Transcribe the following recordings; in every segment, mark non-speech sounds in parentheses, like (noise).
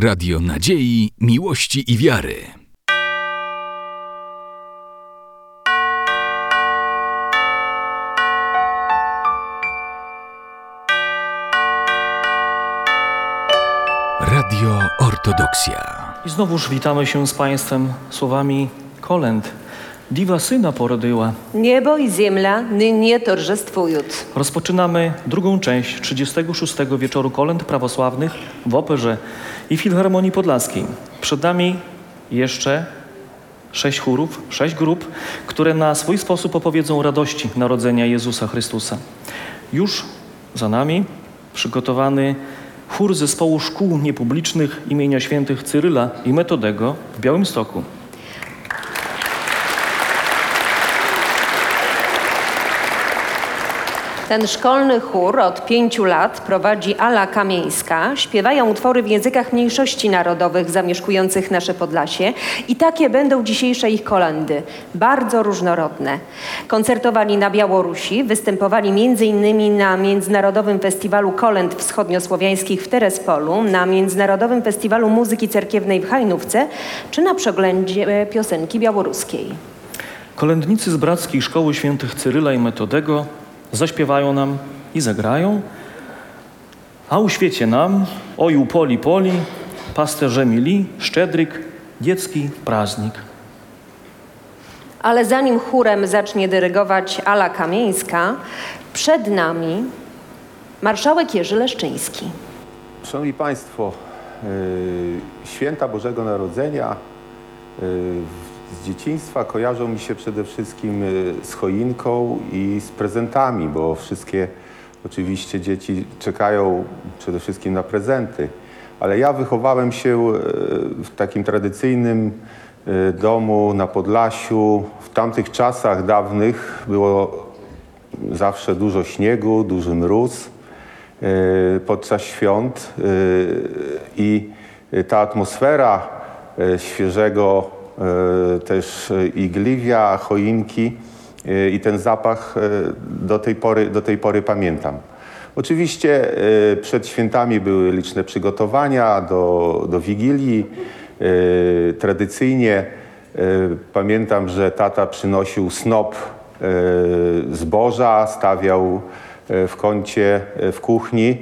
Radio Nadziei, Miłości i Wiary. Radio Ortodoksja. I znowuż witamy się z Państwem słowami kolęd. Diwa syna porodyła. Niebo i ziemia nynie torżestwują. Rozpoczynamy drugą część 36 wieczoru kolęd prawosławnych w Operze i Filharmonii Podlaskiej. Przed nami jeszcze sześć chórów, sześć grup, które na swój sposób opowiedzą radości narodzenia Jezusa Chrystusa. Już za nami przygotowany chór zespołu szkół niepublicznych imienia świętych Cyryla i Metodego w Białymstoku. Ten szkolny chór od pięciu lat prowadzi Ala Kamieńska. Śpiewają utwory w językach mniejszości narodowych zamieszkujących nasze Podlasie i takie będą dzisiejsze ich kolendy. Bardzo różnorodne. Koncertowali na Białorusi, występowali m.in. na Międzynarodowym Festiwalu Kolęd Wschodniosłowiańskich w Terespolu, na Międzynarodowym Festiwalu Muzyki Cerkiewnej w Hajnówce czy na przeglądzie piosenki białoruskiej. Kolędnicy z Brackiej Szkoły Świętych Cyryla i Metodego zaśpiewają nam i zagrają, a uświecie nam, oju poli poli, pasterze mili, szczedryk, dziecki praznik. Ale zanim chórem zacznie dyrygować Ala Kamieńska, przed nami marszałek Jerzy Leszczyński. Szanowni Państwo, yy, święta Bożego Narodzenia yy, z dzieciństwa kojarzą mi się przede wszystkim yy, z choinką i z prezentami, bo wszystkie oczywiście dzieci czekają przede wszystkim na prezenty. Ale ja wychowałem się yy, w takim tradycyjnym yy, domu na Podlasiu. W tamtych czasach dawnych było zawsze dużo śniegu, duży mróz y, podczas świąt y, i ta atmosfera y, świeżego y, też y, igliwia, choinki y, i ten zapach do tej pory, do tej pory pamiętam. Oczywiście przed świętami były liczne przygotowania do, do Wigilii. Tradycyjnie pamiętam, że tata przynosił snop zboża, stawiał w kącie w kuchni.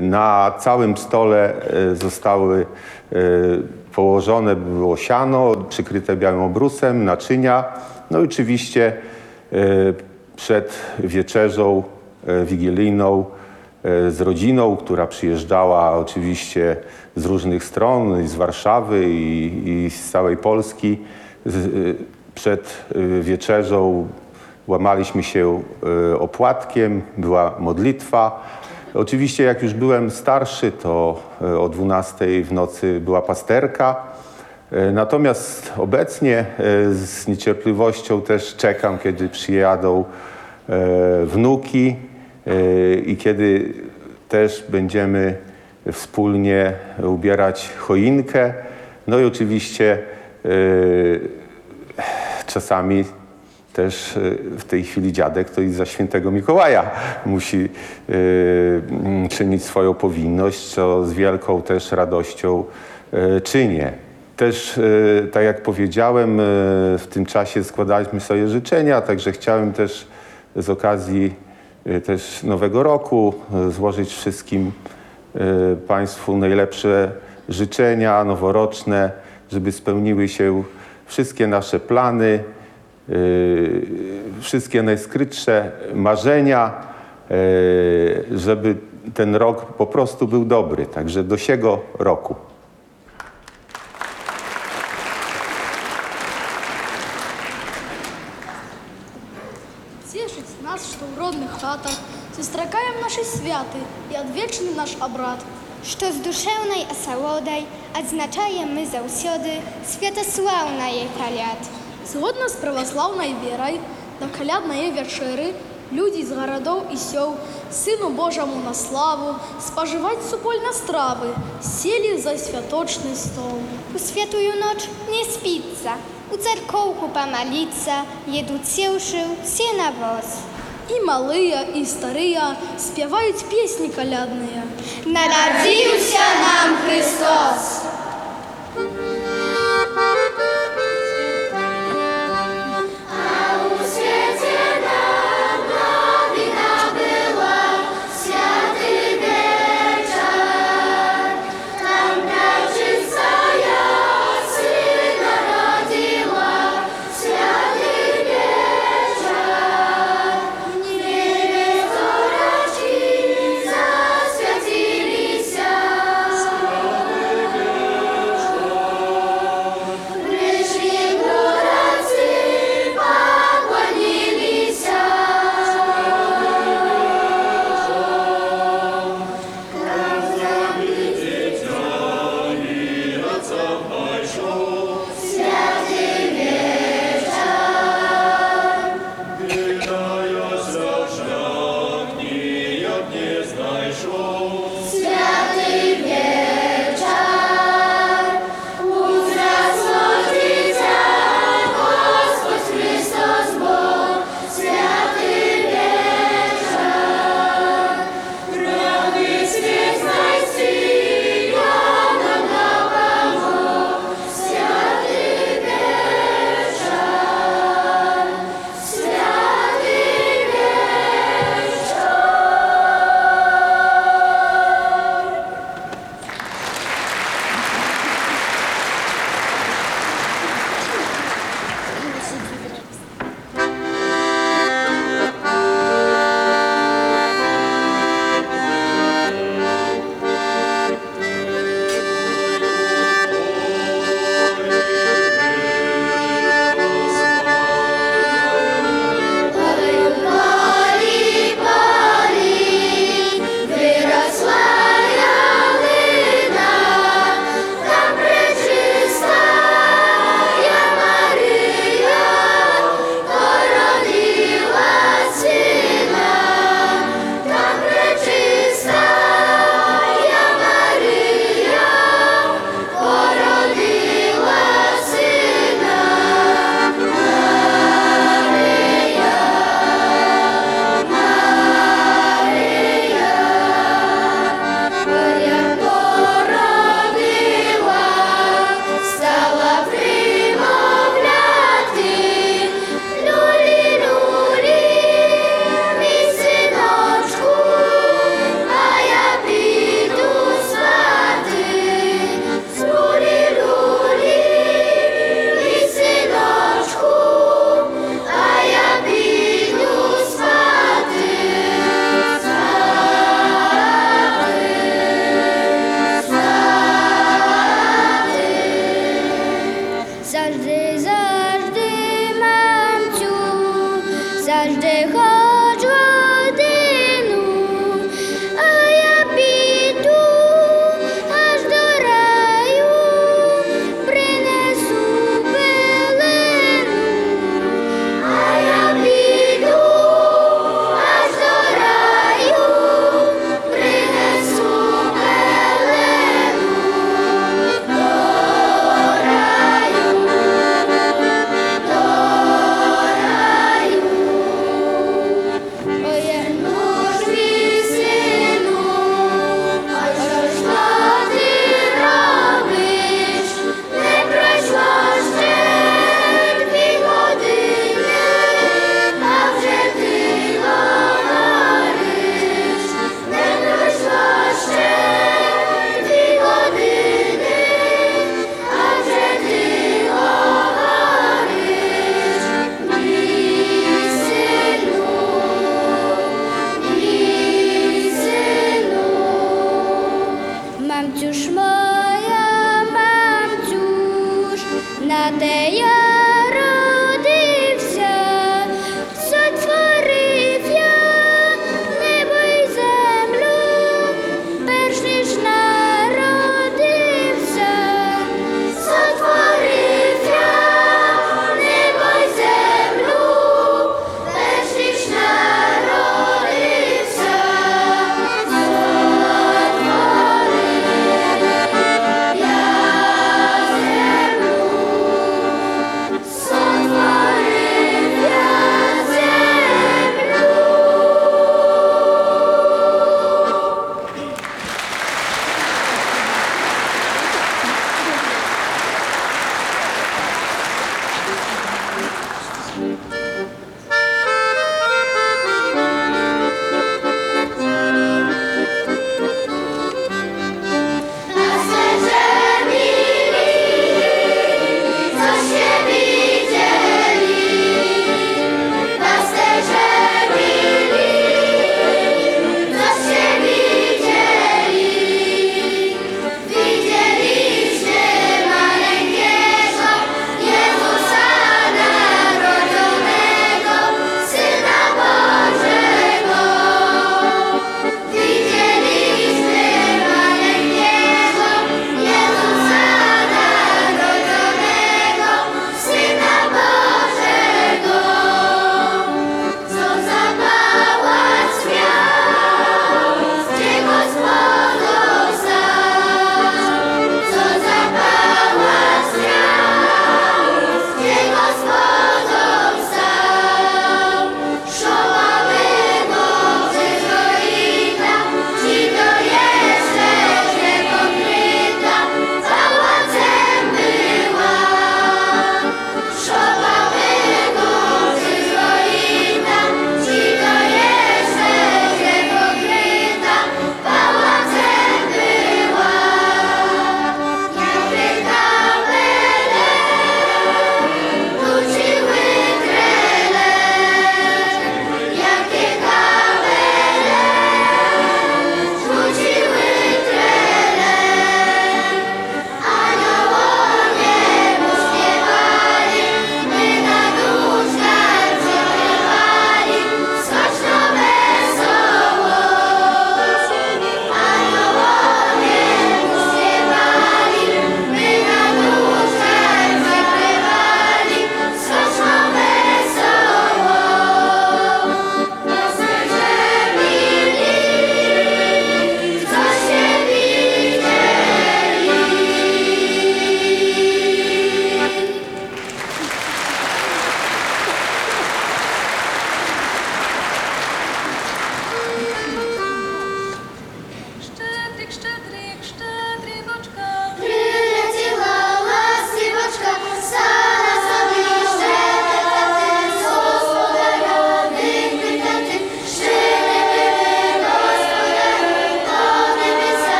Na całym stole zostały położone było siano, przykryte białym obrusem, naczynia. No i oczywiście y, przed wieczerzą y, wigilijną y, z rodziną, która przyjeżdżała oczywiście z różnych stron, z Warszawy i, i z całej Polski. Przed wieczerzą łamaliśmy się opłatkiem, była modlitwa. Oczywiście jak już byłem starszy, to y, o 12 w nocy była pasterka. Y, Natomiast obecnie y, z niecierpliwością też czekam, kiedy przyjadą wnuki i kiedy też będziemy wspólnie ubierać choinkę. No i oczywiście czasami też y, w tej chwili dziadek to i za świętego Mikołaja musi y, mm, czynić swoją powinność, co z wielką też radością y, czynię. Też, tak jak powiedziałem, w tym czasie składaliśmy sobie życzenia, także chciałem też z okazji też Nowego Roku złożyć wszystkim Państwu najlepsze życzenia noworoczne, żeby spełniły się wszystkie nasze plany, wszystkie najskrytsze marzenia, y, żeby ten rok po prostu był dobry. Także do siego roku. Цешыць нас, што ў родных хатах сустракаем нашы святы і адвечны наш абрад. Што з душэўнай асалодай адзначаем мы заўсёды святаслаўнае каляд. Згодна з праваслаўнай верай на каляднае вячэры людзі з гарадоў і сёл сыну Божаму на славу спажываць супольна стравы селі за святочны стол. У святую ноч не спіцца, у царкоўку памаліцца, едуць сеўшы все на воз. І малыя і старыя спяваюць песні калядныя. Нарадзіўся нам Христос.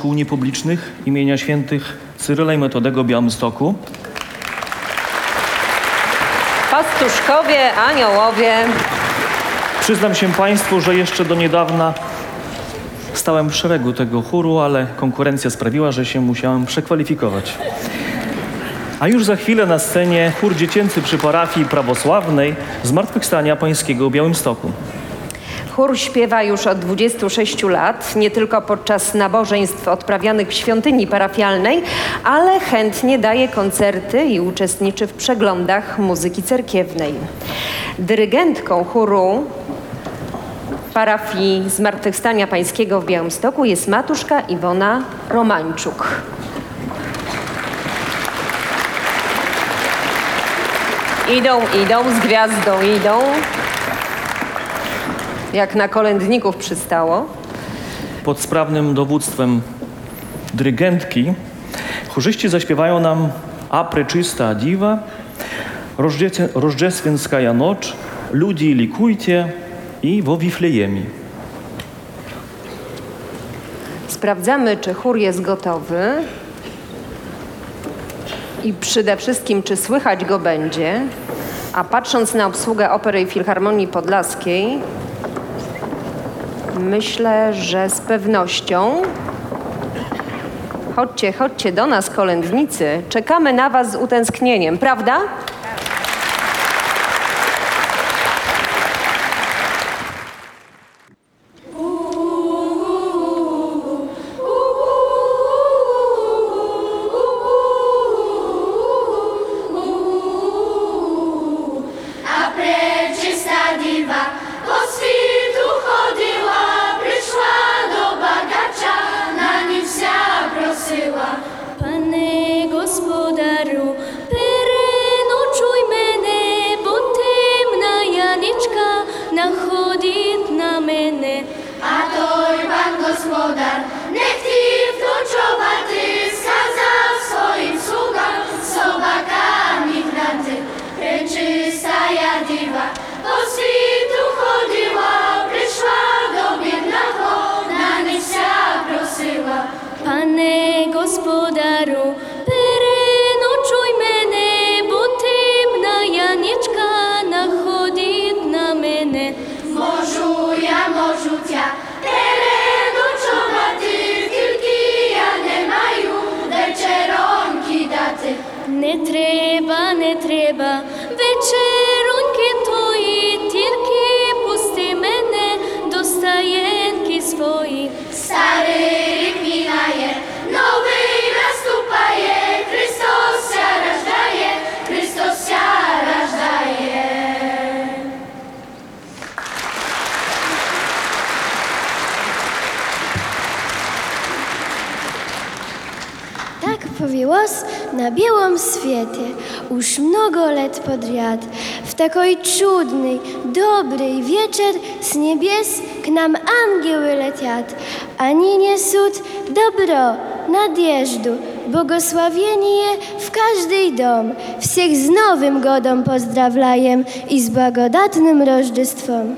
Szkół niepublicznych imienia świętych Cyryla i Metodego Białymstoku. Pastuszkowie, aniołowie. Przyznam się Państwu, że jeszcze do niedawna stałem w szeregu tego chóru, ale konkurencja sprawiła, że się musiałem przekwalifikować. A już za chwilę na scenie chór dziecięcy przy parafii prawosławnej Zmartwychwstania Pańskiego w Białymstoku. Chór śpiewa już od 26 lat, nie tylko podczas nabożeństw odprawianych w świątyni parafialnej, ale chętnie daje koncerty i uczestniczy w przeglądach muzyki cerkiewnej. Dyrygentką chóru parafii Zmartwychwstania Pańskiego w Białymstoku jest matuszka Iwona Romańczuk. Idą, idą, z gwiazdą idą. Jak na kolędników przystało. Pod sprawnym dowództwem dyrygentki chórzyści zaśpiewają nam A preczysta diwa, Rożdżeswienskaja noc, Ludzi likujcie i wo Wiflejemi. Sprawdzamy, czy chór jest gotowy. I przede wszystkim, czy słychać go będzie. A patrząc na obsługę Opery i Filharmonii Podlaskiej, myślę, że z pewnością. Chodźcie, chodźcie do nas, kolędnicy. Czekamy na Was z utęsknieniem, prawda? W takiej czudnej, dobrej wieczer z niebies k nam angieły leciat. Ani niesut dobro, nadjeżdżu, błogosławieni je w każdy dom. Всех z nowym godom pozdrawiajem i z błagodatnym rożdżystwem.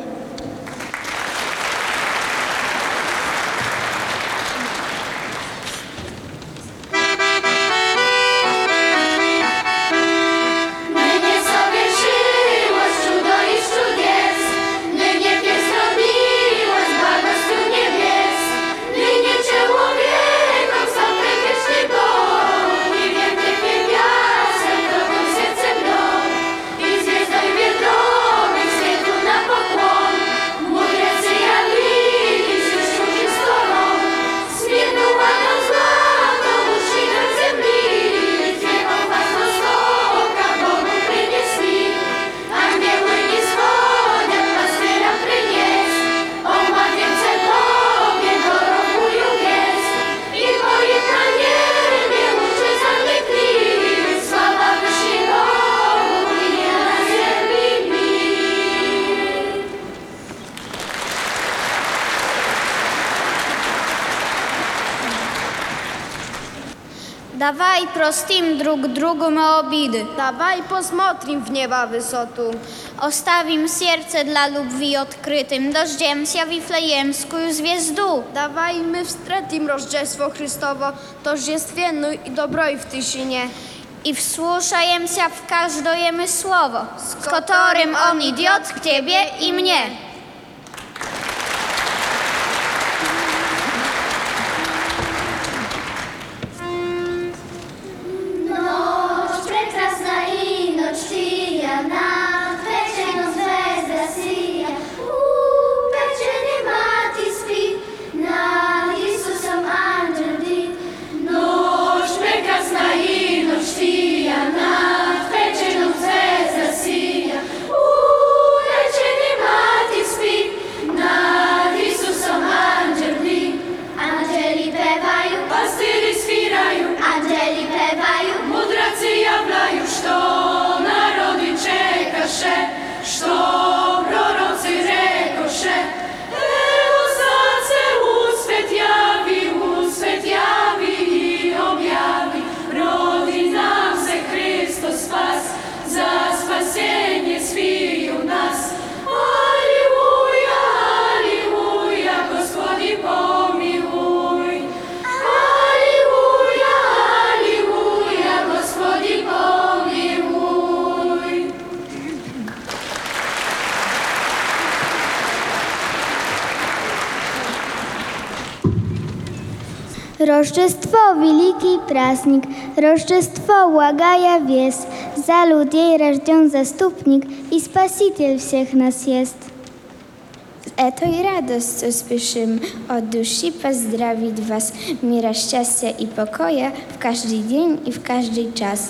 Давай простим друг другу мы обиды. Давай посмотрим в небо высоту. Оставим сердце для любви открытым, дождемся вифлеемскую звезду. Давай my wstretим Рождество Христово, торжественную и доброй в тишине. И вслушаемся в каждое мы слово, с которым он идет к тебе и мне. Noć Рождество – великий праздник, Рождество благая весть, за людей рожден заступник, и Спаситель всех нас есть. Z этой радостью спешим от души поздравить вас, мира, счастья и покоя в каждый день и в каждый час.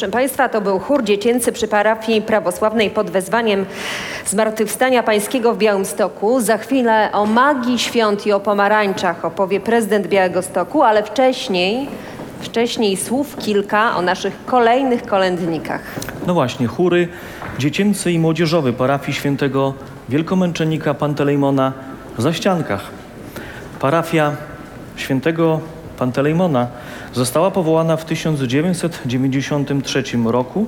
Proszę Państwa, to był chór dziecięcy przy parafii prawosławnej pod wezwaniem Zmartwychwstania Pańskiego w Białymstoku. Za chwilę o magii świąt i o pomarańczach opowie prezydent Białegostoku, ale wcześniej, wcześniej słów kilka o naszych kolejnych kolędnikach. No właśnie, chóry dziecięcy i młodzieżowy parafii świętego wielkomęczennika Pantelejmona w Zaściankach. Parafia świętego Pantelejmona została powołana w 1993 roku,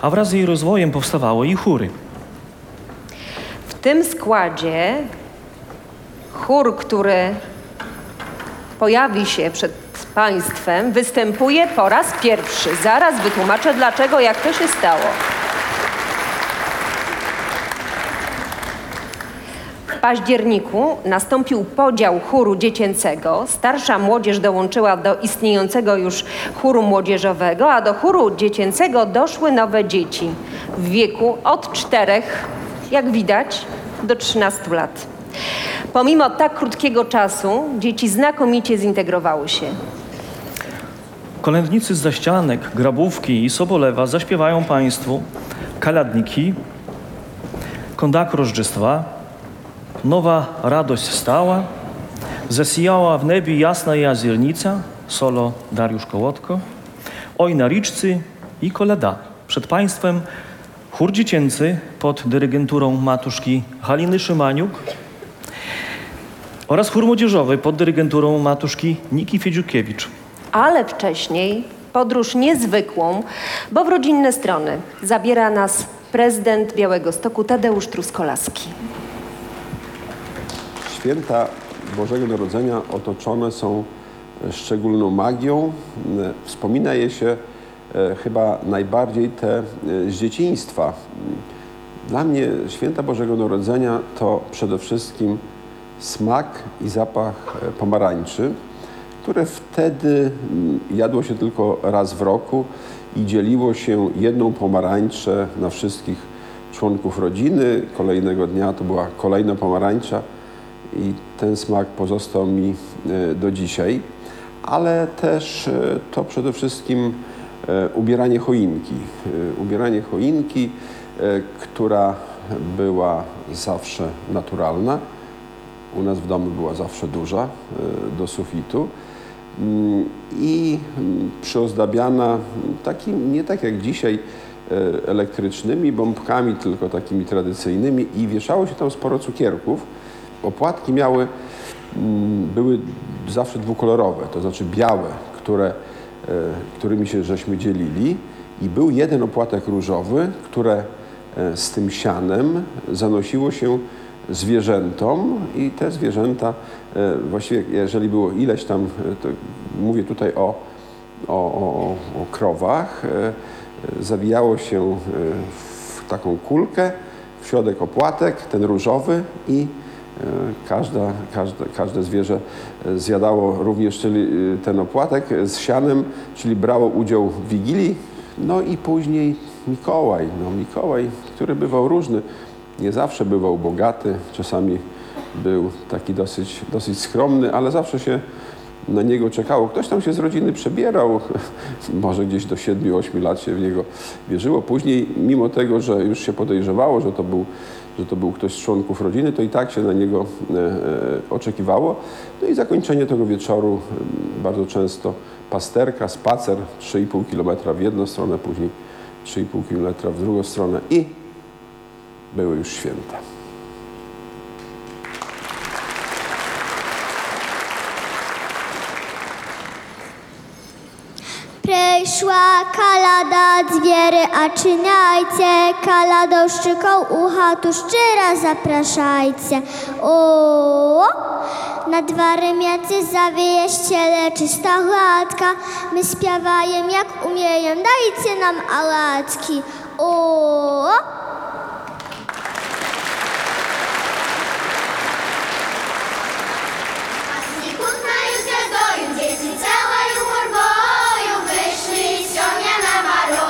a wraz z jej rozwojem powstawały i chóry. W tym składzie chór, który pojawi się przed Państwem, występuje po raz pierwszy. Zaraz wytłumaczę dlaczego, jak to się stało. Październiku nastąpił podział chóru dziecięcego. Starsza młodzież dołączyła do istniejącego już chóru młodzieżowego, a do chóru dziecięcego doszły nowe dzieci w wieku od czterech, jak widać, do 13 lat. Pomimo tak krótkiego czasu dzieci znakomicie zintegrowały się. Kolędnicy z Zaścianek, Grabówki i Sobolewa zaśpiewają Państwu kalядniki, kondak Rożdżestwa, nowa radość stała, zasijała w niebie jasna jaziernica, solo Dariusz Kołotko, oj na riczcy i koleda. Przed państwem chór dziecięcy pod dyrygenturą matuszki Haliny Szymaniuk oraz chór młodzieżowy pod dyrygenturą matuszki Niki Fiedziukiewicz. Ale wcześniej podróż niezwykłą, bo w rodzinne strony zabiera nas prezydent Białego Stoku Tadeusz Truskolaski. Święta Bożego Narodzenia otoczone są szczególną magią. Wspomina je się e, chyba najbardziej te e, z dzieciństwa. Dla mnie święta Bożego Narodzenia to przede wszystkim smak i zapach e, pomarańczy, które wtedy mm, jadło się tylko raz w roku i dzieliło się jedną pomarańczę na wszystkich członków rodziny. Kolejnego dnia to była kolejna pomarańcza i ten smak pozostał mi e, do dzisiaj. Ale też e, to przede wszystkim e, ubieranie choinki. Ubieranie choinki, która była zawsze naturalna. U nas w domu była zawsze duża, do sufitu. Mm, I mm, przyozdabiana takim, nie tak jak dzisiaj, elektrycznymi bombkami, tylko takimi tradycyjnymi i wieszało się tam sporo cukierków. Opłatki miały, mm, były zawsze dwukolorowe, to znaczy białe, które, e, którymi się żeśmy dzielili i był jeden opłatek różowy, które e, z tym sianem zanosiło się zwierzętom i te zwierzęta, e, właściwie jeżeli było ileś tam, mówię tutaj o, o, o, o krowach, zawijało się w taką kulkę, w środek opłatek, ten różowy i każda, każde, każde zwierzę e, zjadało również czyli e, ten opłatek z sianem, czyli brało udział w Wigilii. No i później Mikołaj, no Mikołaj, który bywał różny. Nie zawsze bywał bogaty, czasami był taki dosyć, dosyć skromny, ale zawsze się na niego czekało. Ktoś tam się z rodziny przebierał, (laughs) może gdzieś do 7-8 lat się w niego wierzyło. Później, mimo tego, że już się podejrzewało, że to był, że to był ktoś z członków rodziny, to i tak się na niego e, e, oczekiwało. No i zakończenie tego wieczoru e, bardzo często pasterka, spacer 3,5 km w jedną stronę, później 3,5 km w drugą stronę i były już święta. Przyszła kalada zwiery, a czyniajcie, kaladą szczyką ucha tu szczera zapraszajcie. O, na dwa rymiacy zawieje ściele czysta my śpiewajem jak umiejem, dajcie nam alatki. O, dzieci całe humor boju, wyszli Hello, my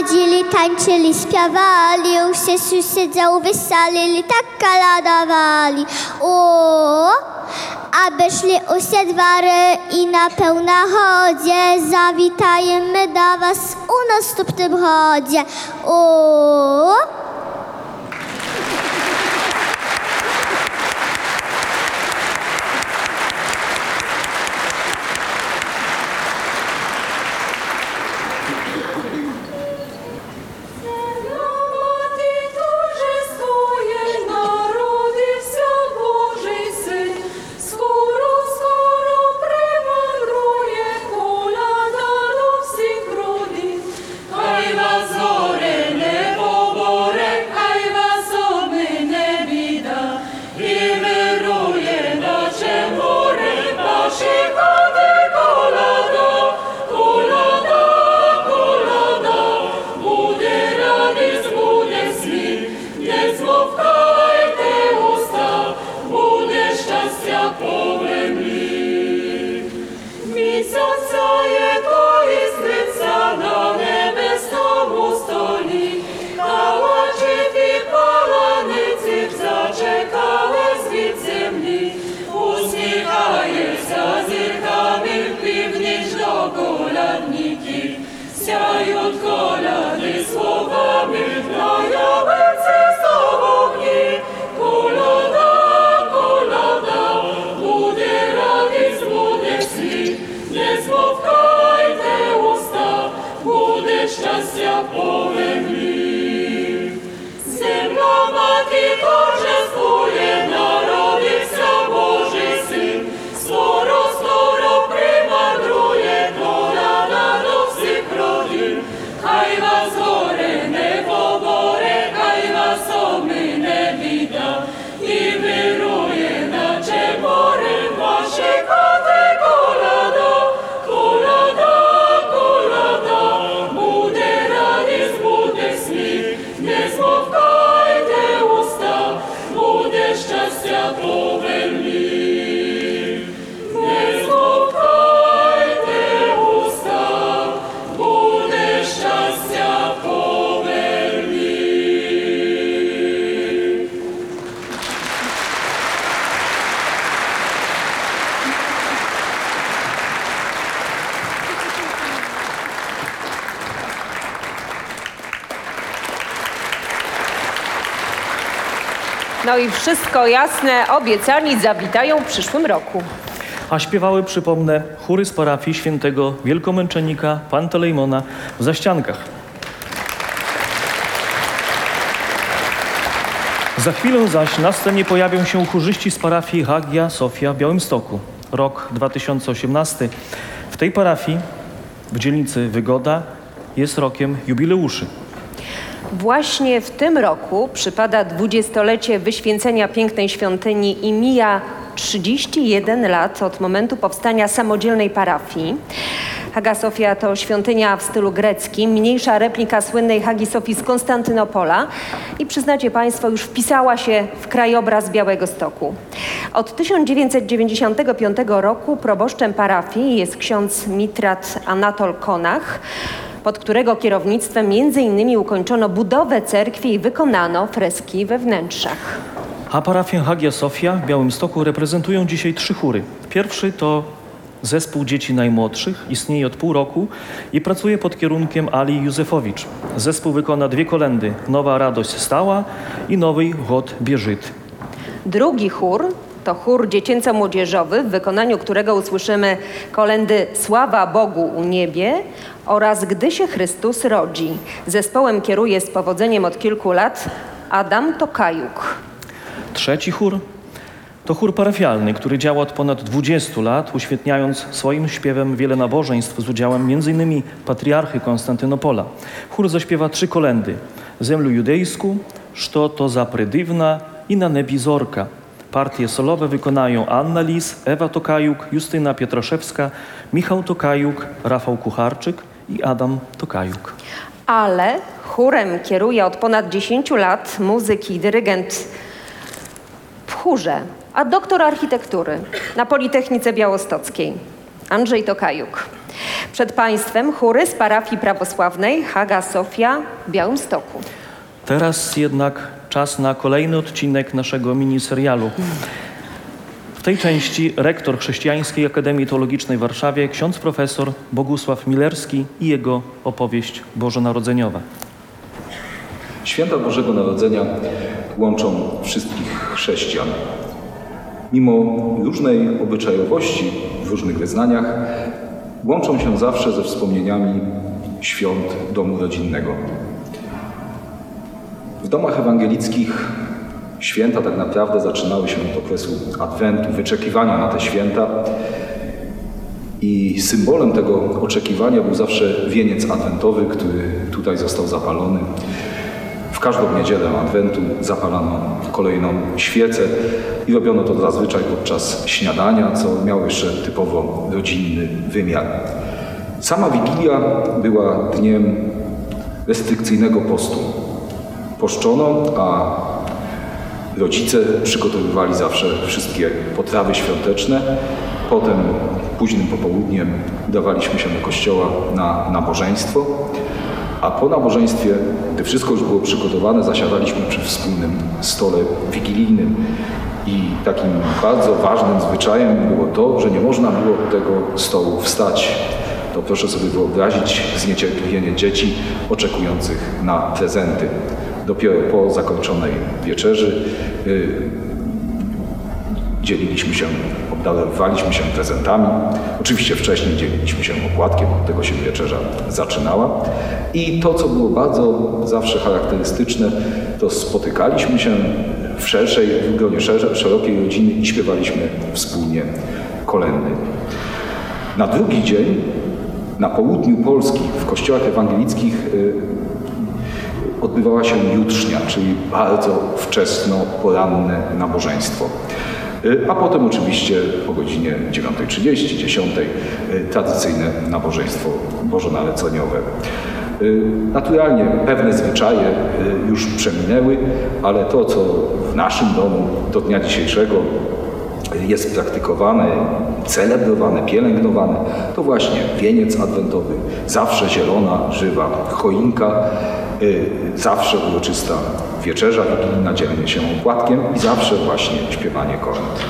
Ładzili, tańczyli, śpiewali, już się susiedzą, wysalili, tak kaladawali. O, aby szli usie dwary i na pełna chodzie, zawitajemy do was u nas tu w tym chodzie. колядники, сяють коляди словами. I wszystko jasne, obiecani zawitają w przyszłym roku. A śpiewały, przypomnę, chóry z parafii świętego wielkomęczennika Pantelejmona w Zaściankach. Za chwilę zaś na scenie pojawią się chórzyści z parafii Hagia Sofia w Białymstoku. Rok 2018. W tej parafii, w dzielnicy Wygoda, jest rokiem jubileuszy. Właśnie w tym roku przypada dwudziestolecie wyświęcenia pięknej świątyni i mija 31 lat od momentu powstania samodzielnej parafii. Hagia Sofia to świątynia w stylu greckim, mniejsza replika słynnej Hagi Sofii z Konstantynopola i przyznacie Państwo, już wpisała się w krajobraz Białego Stoku. Od 1995 roku proboszczem parafii jest ksiądz Mitrat Anatol Konach, pod którego kierownictwem między innymi ukończono budowę cerkwi i wykonano freski we wnętrzach. A parafię Hagia Sofia w Białymstoku reprezentują dzisiaj trzy chóry. Pierwszy to Zespół Dzieci Najmłodszych, istnieje od pół roku i pracuje pod kierunkiem Ali Józefowicz. Zespół wykona dwie kolendy, Nowa Radość Stała i Nowy Chod Bieżyt. Drugi chór to chór dziecięco-młodzieżowy, w wykonaniu którego usłyszymy kolendy Sława Bogu u niebie oraz Gdy się Chrystus rodzi. Zespołem kieruje z powodzeniem od kilku lat Adam Tokajuk. Trzeci chór to chór parafialny, który działa od ponad 20 lat, uświetniając swoim śpiewem wiele nabożeństw z udziałem m.in. patriarchy Konstantynopola. Chór zaśpiewa trzy kolendy. Zemlu judejsku, Szto to za predywna i na nebi zorka. Partie solowe wykonają Anna Lis, Ewa Tokajuk, Justyna Pietraszewska, Michał Tokajuk, Rafał Kucharczyk i Adam Tokajuk. Ale chórem kieruje od ponad 10 lat muzyk i dyrygent w chórze, a doktor architektury na Politechnice Białostockiej Andrzej Tokajuk. Przed Państwem chóry z parafii prawosławnej Haga Sofia w Białymstoku. Teraz jednak czas na kolejny odcinek naszego miniserialu. W tej części rektor Chrześcijańskiej Akademii Teologicznej w Warszawie, ksiądz profesor Bogusław Milerski i jego opowieść bożonarodzeniowa. Święta Bożego Narodzenia łączą wszystkich chrześcijan. Mimo różnej obyczajowości w różnych wyznaniach, łączą się zawsze ze wspomnieniami świąt domu rodzinnego. W domach ewangelickich święta tak naprawdę zaczynały się od okresu Adwentu, wyczekiwania na te święta. I symbolem tego oczekiwania był zawsze wieniec adwentowy, który tutaj został zapalony. W każdą niedzielę Adwentu zapalano kolejną świecę i robiono to zazwyczaj podczas śniadania, co miało jeszcze typowo rodzinny wymiar. Sama Wigilia była dniem restrykcyjnego postu. Poszczono, a rodzice przygotowywali zawsze wszystkie potrawy świąteczne. Potem późnym popołudniem udawaliśmy się do kościoła na nabożeństwo. A po nabożeństwie, gdy wszystko już było przygotowane, zasiadaliśmy przy wspólnym stole wigilijnym. I takim bardzo ważnym zwyczajem było to, że nie można było od tego stołu wstać. To proszę sobie wyobrazić zniecierpliwienie dzieci oczekujących na prezenty. Dopiero po zakończonej wieczerzy y, dzieliliśmy się, obdarowywaliśmy się prezentami. Oczywiście wcześniej dzieliliśmy się opłatkiem, od tego się wieczerza zaczynała. I to, co było bardzo zawsze charakterystyczne, to spotykaliśmy się w szerszej, w gronie szerokiej rodziny i śpiewaliśmy wspólnie kolendy. Na drugi dzień, na południu Polski, w kościołach ewangelickich y, odbywała się jutrznia, czyli bardzo wczesno, poranne nabożeństwo. Y, A potem oczywiście o godzinie 9.30, 10.00 y, tradycyjne nabożeństwo bożonarodzeniowe. Y, Naturalnie pewne zwyczaje już przeminęły, ale to, co w naszym domu do dnia dzisiejszego jest praktykowane, celebrowane, pielęgnowane, to właśnie wieniec adwentowy, zawsze zielona, żywa choinka, zawsze uroczysta wieczerza wigilijna, dzielenie się opłatkiem i zawsze właśnie śpiewanie kolęd.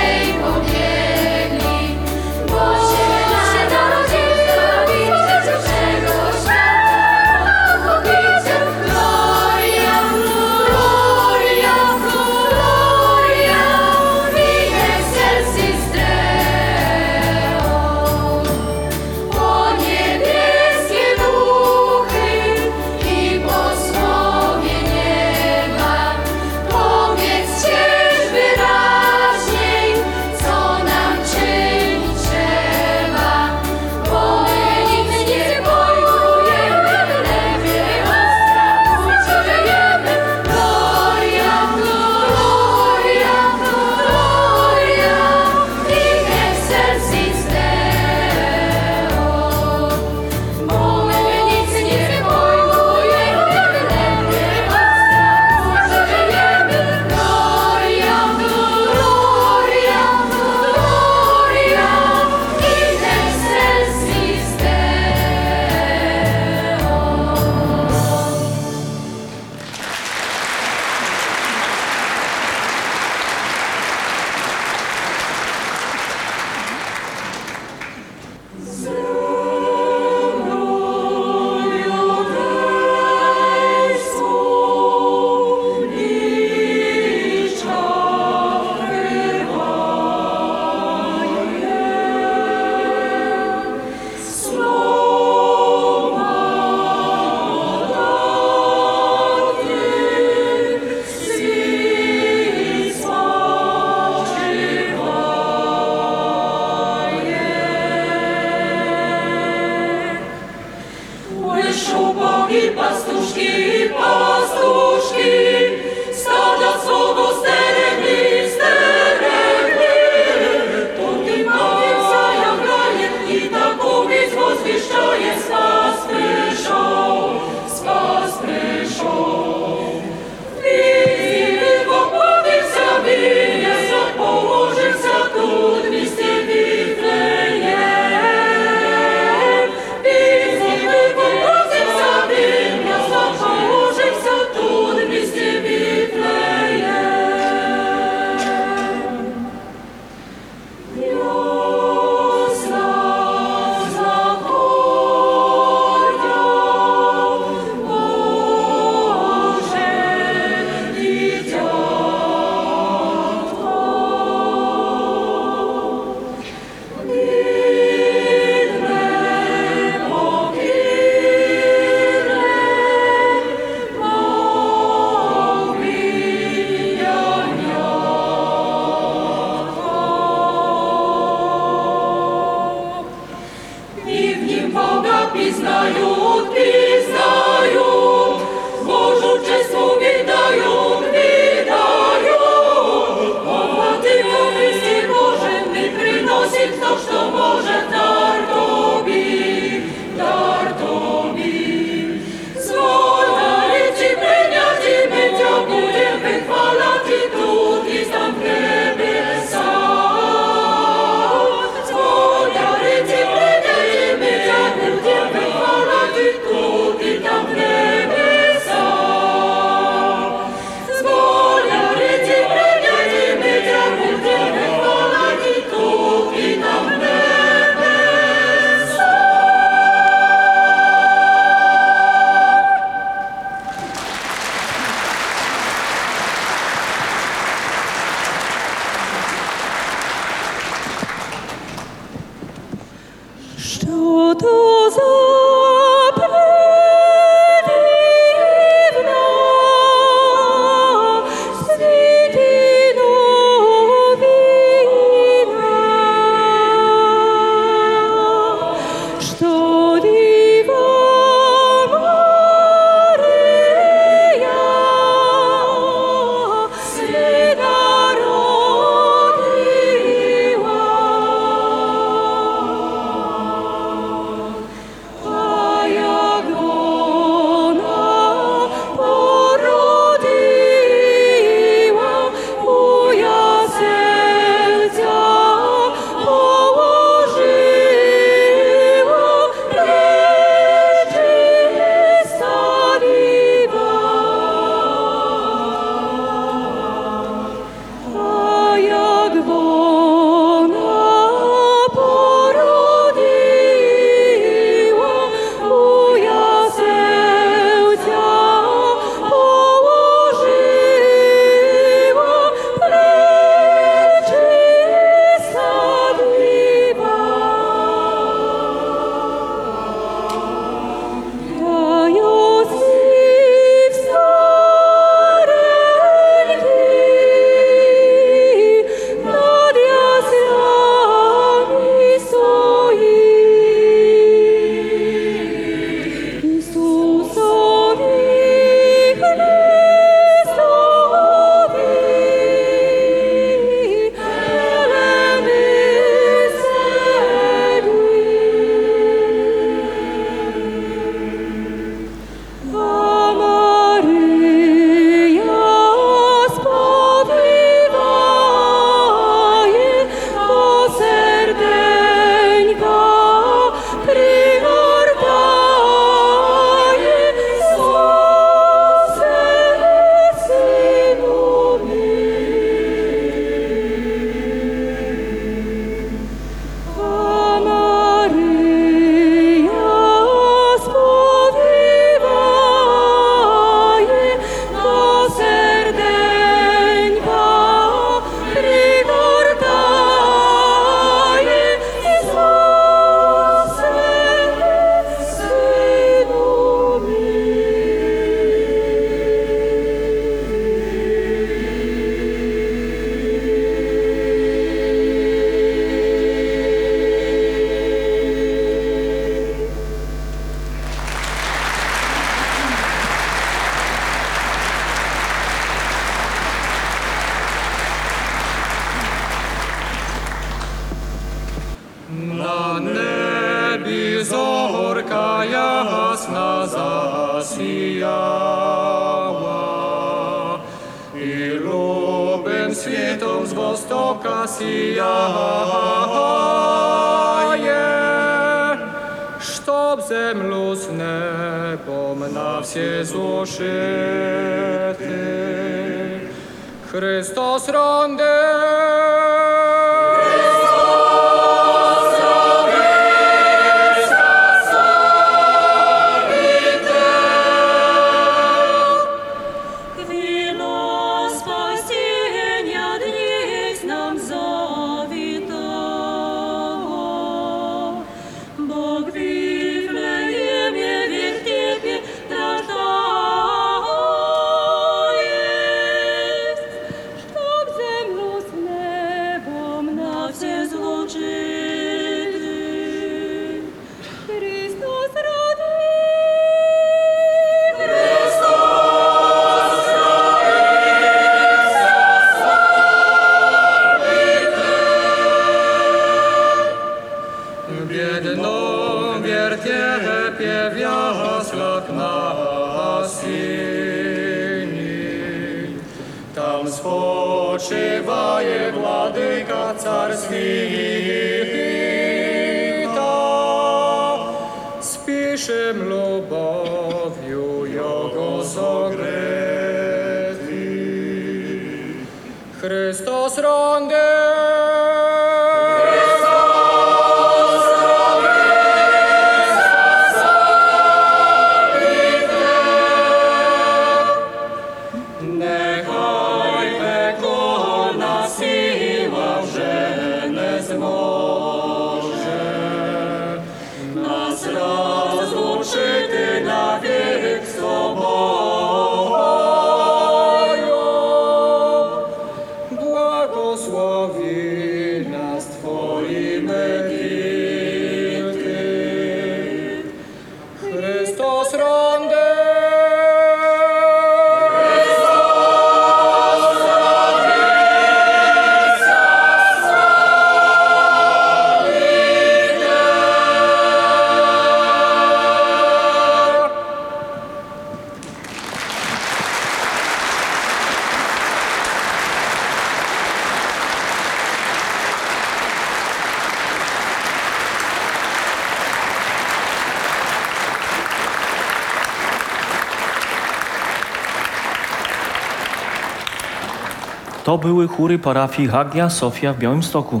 To były chóry parafii Hagia Sofia w Białymstoku.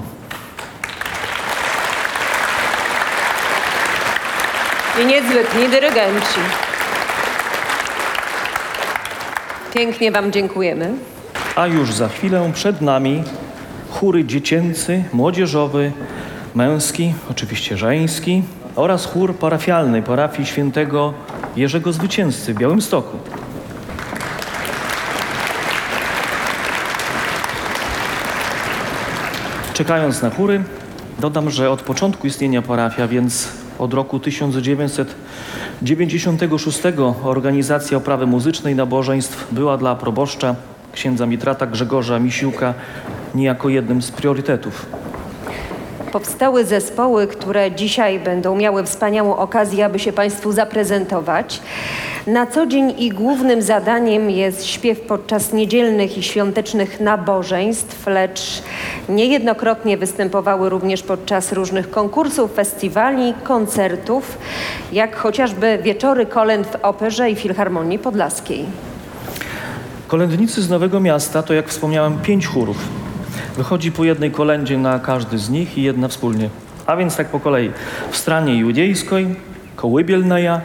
I niezwykli dyrygenci. Pięknie Wam dziękujemy. A już za chwilę przed nami chóry dziecięcy, młodzieżowy, męski, oczywiście żeński oraz chór parafialny parafii świętego Jerzego Zwycięzcy w Białymstoku. Czekając na chóry, dodam, że od początku istnienia parafia, więc od roku 1996 organizacja oprawy muzycznej nabożeństw była dla proboszcza księdza Mitrata Grzegorza Misiuka niejako jednym z priorytetów. Powstały zespoły, które dzisiaj będą miały wspaniałą okazję, aby się Państwu zaprezentować. Na co dzień ich głównym zadaniem jest śpiew podczas niedzielnych i świątecznych nabożeństw, lecz niejednokrotnie występowały również podczas różnych konkursów, festiwali, koncertów, jak chociażby wieczory kolęd w Operze i Filharmonii Podlaskiej. Kolędnicy z Nowego Miasta to, jak wspomniałem, pięć chórów. Wychodzi po jednej kolędzie na każdy z nich i jedna wspólnie. A więc tak po kolei. W stranie judziejskiej, kołybielnaja,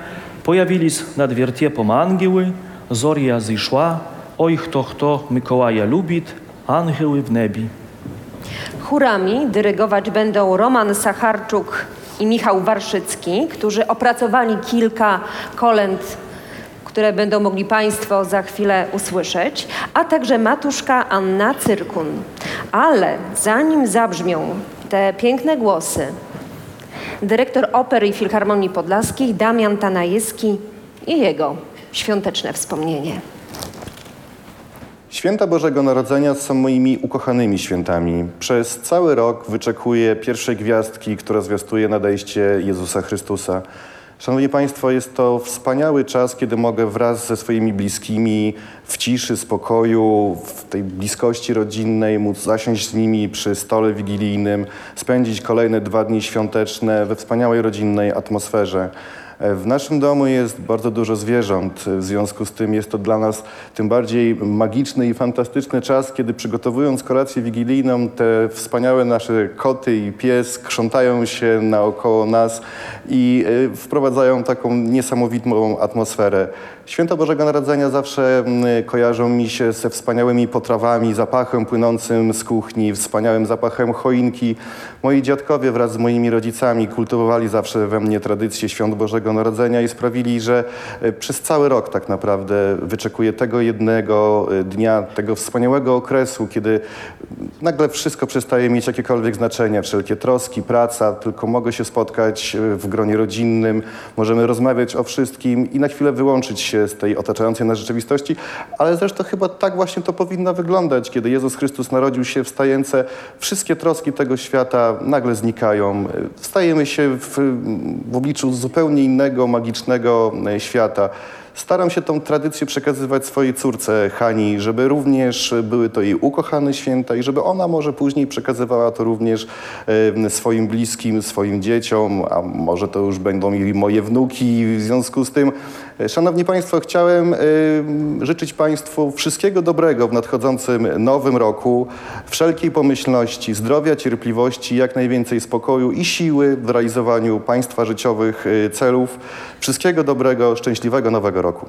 pojawili się nad wiertiepom angieły, zoria zeszła, oj kto kto Mikołaja lubit, angeły w nebi. Chórami dyrygować będą Roman Sacharczuk i Michał Warszycki, którzy opracowali kilka kolęd, które będą mogli Państwo za chwilę usłyszeć, a także matuszka Anna Cyrkun. Ale zanim zabrzmią te piękne głosy, dyrektor Opery i Filharmonii Podlaskiej Damian Tanajewski i jego świąteczne wspomnienie. Święta Bożego Narodzenia są moimi ukochanymi świętami. Przez cały rok wyczekuję pierwszej gwiazdki, która zwiastuje nadejście Jezusa Chrystusa. Szanowni Państwo, jest to wspaniały czas, kiedy mogę wraz ze swoimi bliskimi w ciszy, spokoju, w tej bliskości rodzinnej móc zasiąść z nimi przy stole wigilijnym, spędzić kolejne dwa dni świąteczne we wspaniałej rodzinnej atmosferze. W naszym domu jest bardzo dużo zwierząt, w związku z tym jest to dla nas tym bardziej magiczny i fantastyczny czas, kiedy przygotowując kolację wigilijną, te wspaniałe nasze koty i pies krzątają się naokoło nas i y, wprowadzają taką niesamowitą atmosferę. Święta Bożego Narodzenia zawsze mm, kojarzą mi się ze wspaniałymi potrawami, zapachem płynącym z kuchni, wspaniałym zapachem choinki. Moi dziadkowie wraz z moimi rodzicami kultywowali zawsze we mnie tradycję Świąt Bożego Narodzenia i sprawili, że e, przez cały rok tak naprawdę wyczekuję tego jednego e, dnia, tego wspaniałego okresu, kiedy nagle wszystko przestaje mieć jakiekolwiek znaczenie, wszelkie troski, praca, tylko mogę się spotkać e, w gronie rodzinnym, możemy rozmawiać o wszystkim i na chwilę wyłączyć się z tej otaczającej nas rzeczywistości, ale zresztą chyba tak właśnie to powinno wyglądać, kiedy Jezus Chrystus narodził się w stajence, wszystkie troski tego świata nagle znikają, stajemy się w, w obliczu zupełnie innego, magicznego e, świata. Staram się tą tradycję przekazywać swojej córce Hani, żeby również były to jej ukochane święta i żeby ona może później przekazywała to również e, swoim bliskim, swoim dzieciom, a może to już będą mieli moje wnuki. W związku z tym, e, Szanowni Państwo, chciałem e, życzyć Państwu wszystkiego dobrego w nadchodzącym nowym roku, wszelkiej pomyślności, zdrowia, cierpliwości, jak najwięcej spokoju i siły w realizowaniu Państwa życiowych celów. Wszystkiego dobrego, szczęśliwego nowego roku. roku.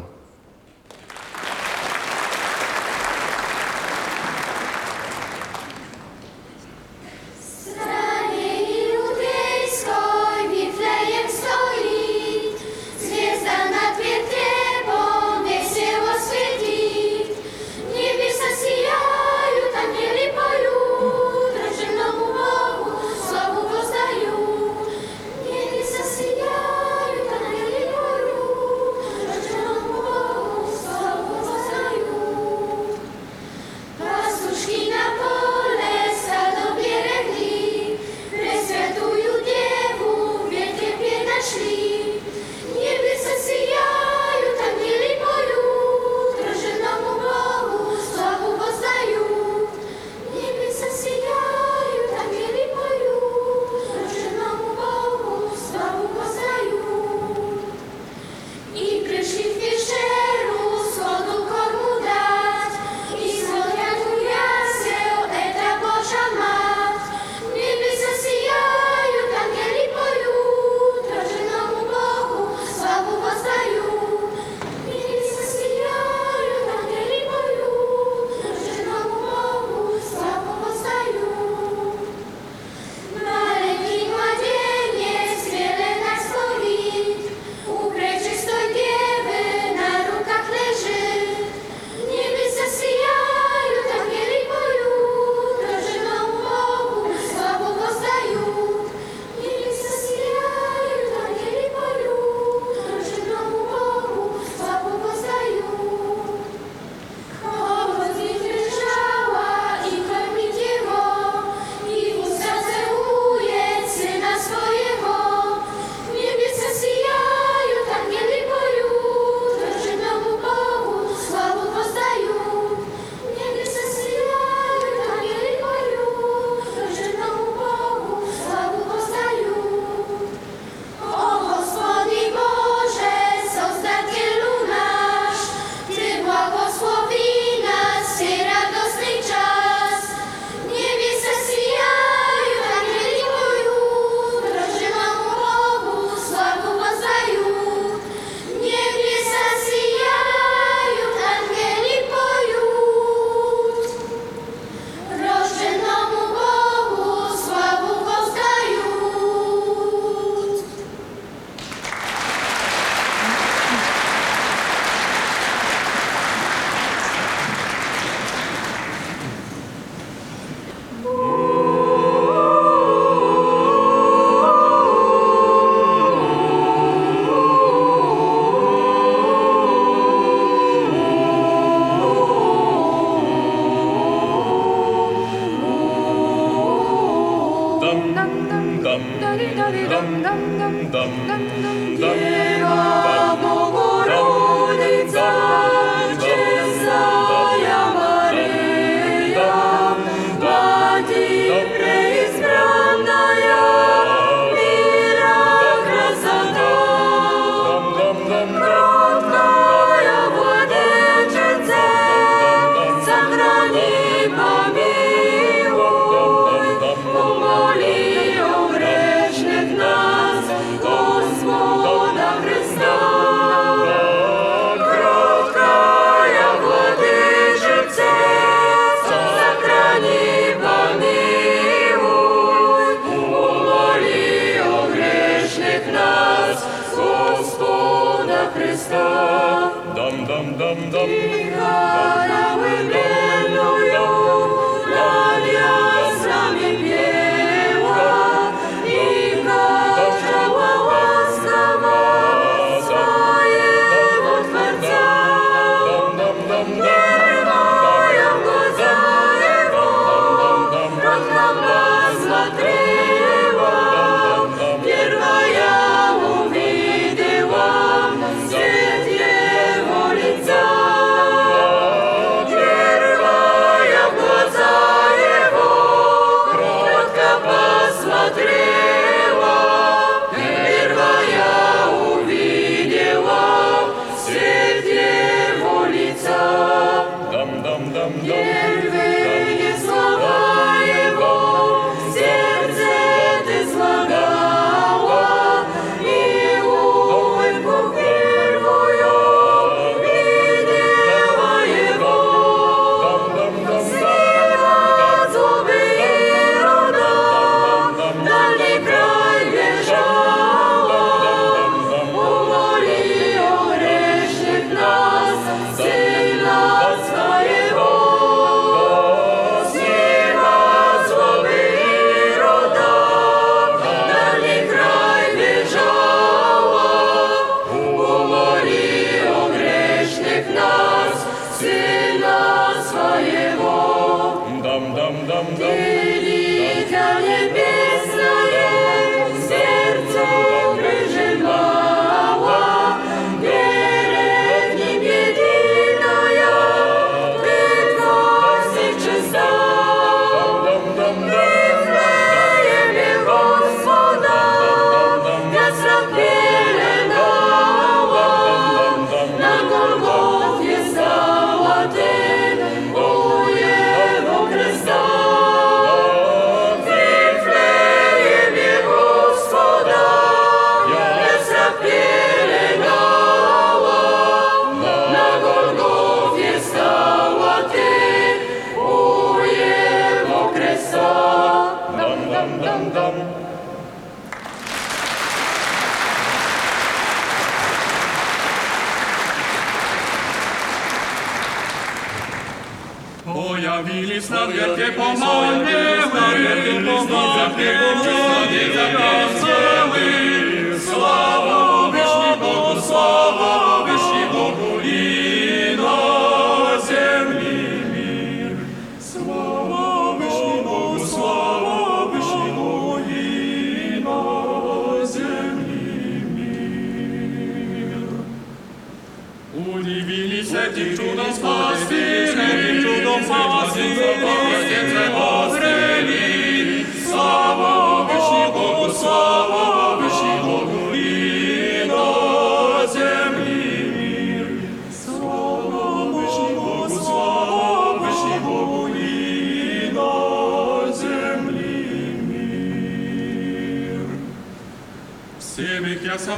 Завжди помоги, завжди помоги, завжди помоги.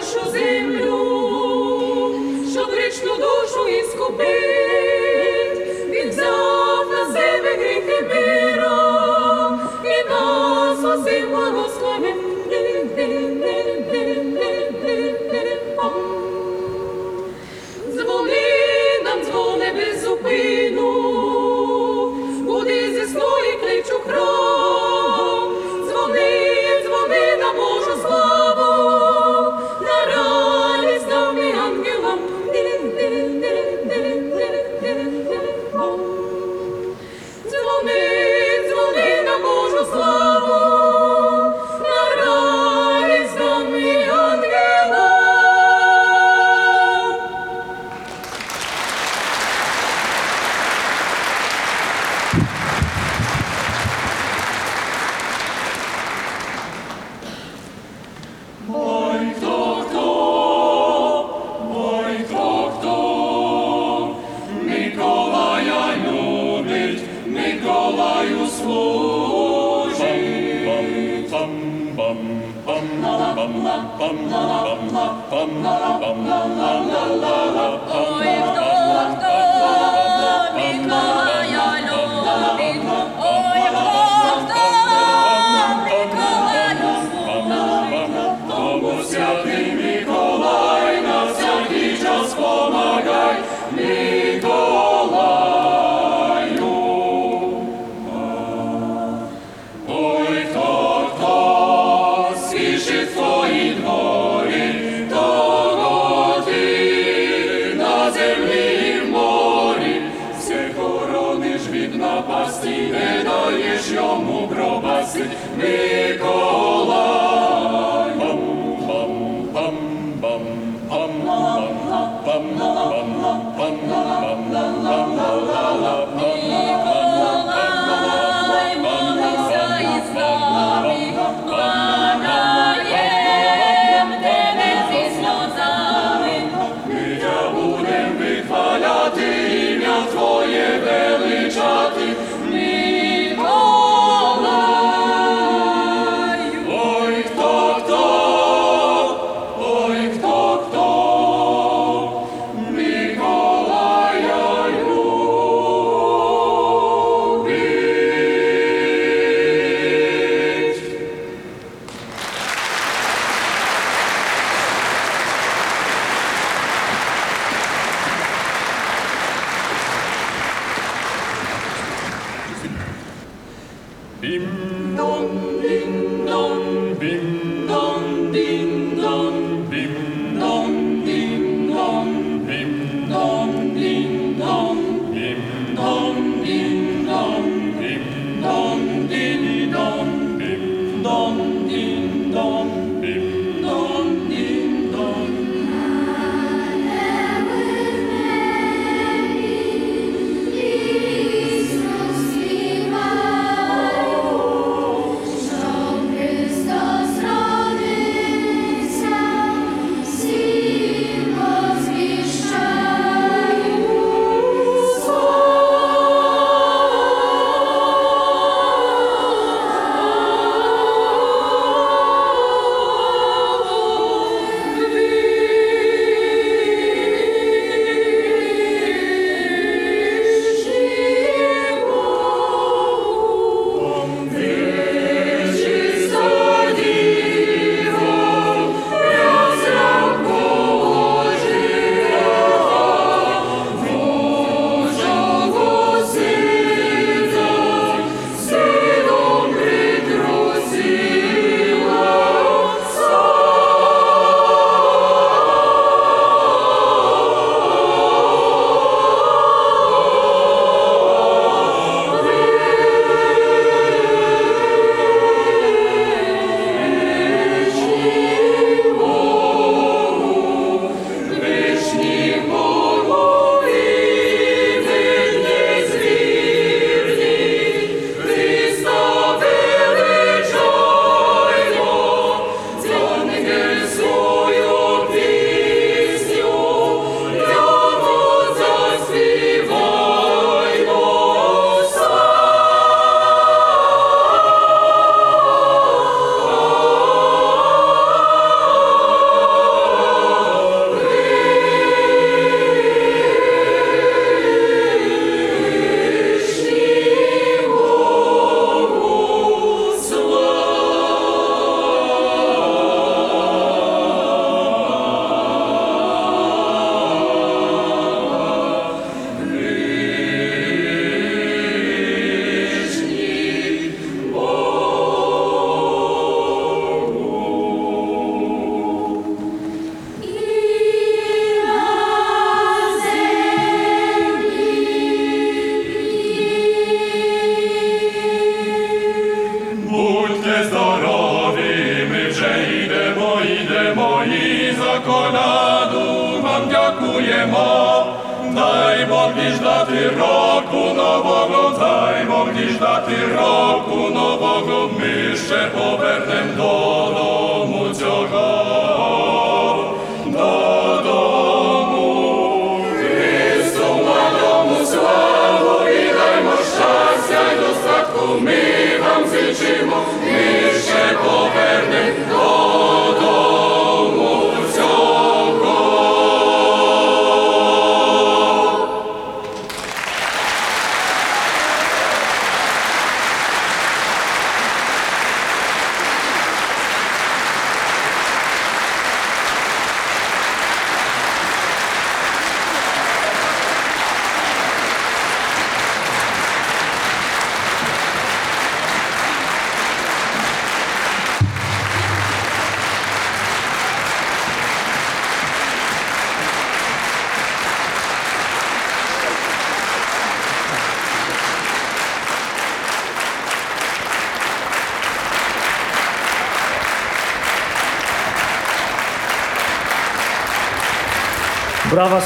нашу землю, щоб грішну душу іскупить.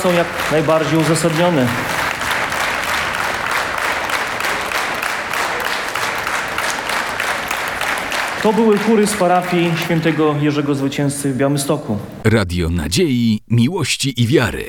są jak najbardziej uzasadnione. To były chóry z parafii świętego Jerzego Zwycięzcy w Białymstoku. Radio Nadziei, Miłości i Wiary.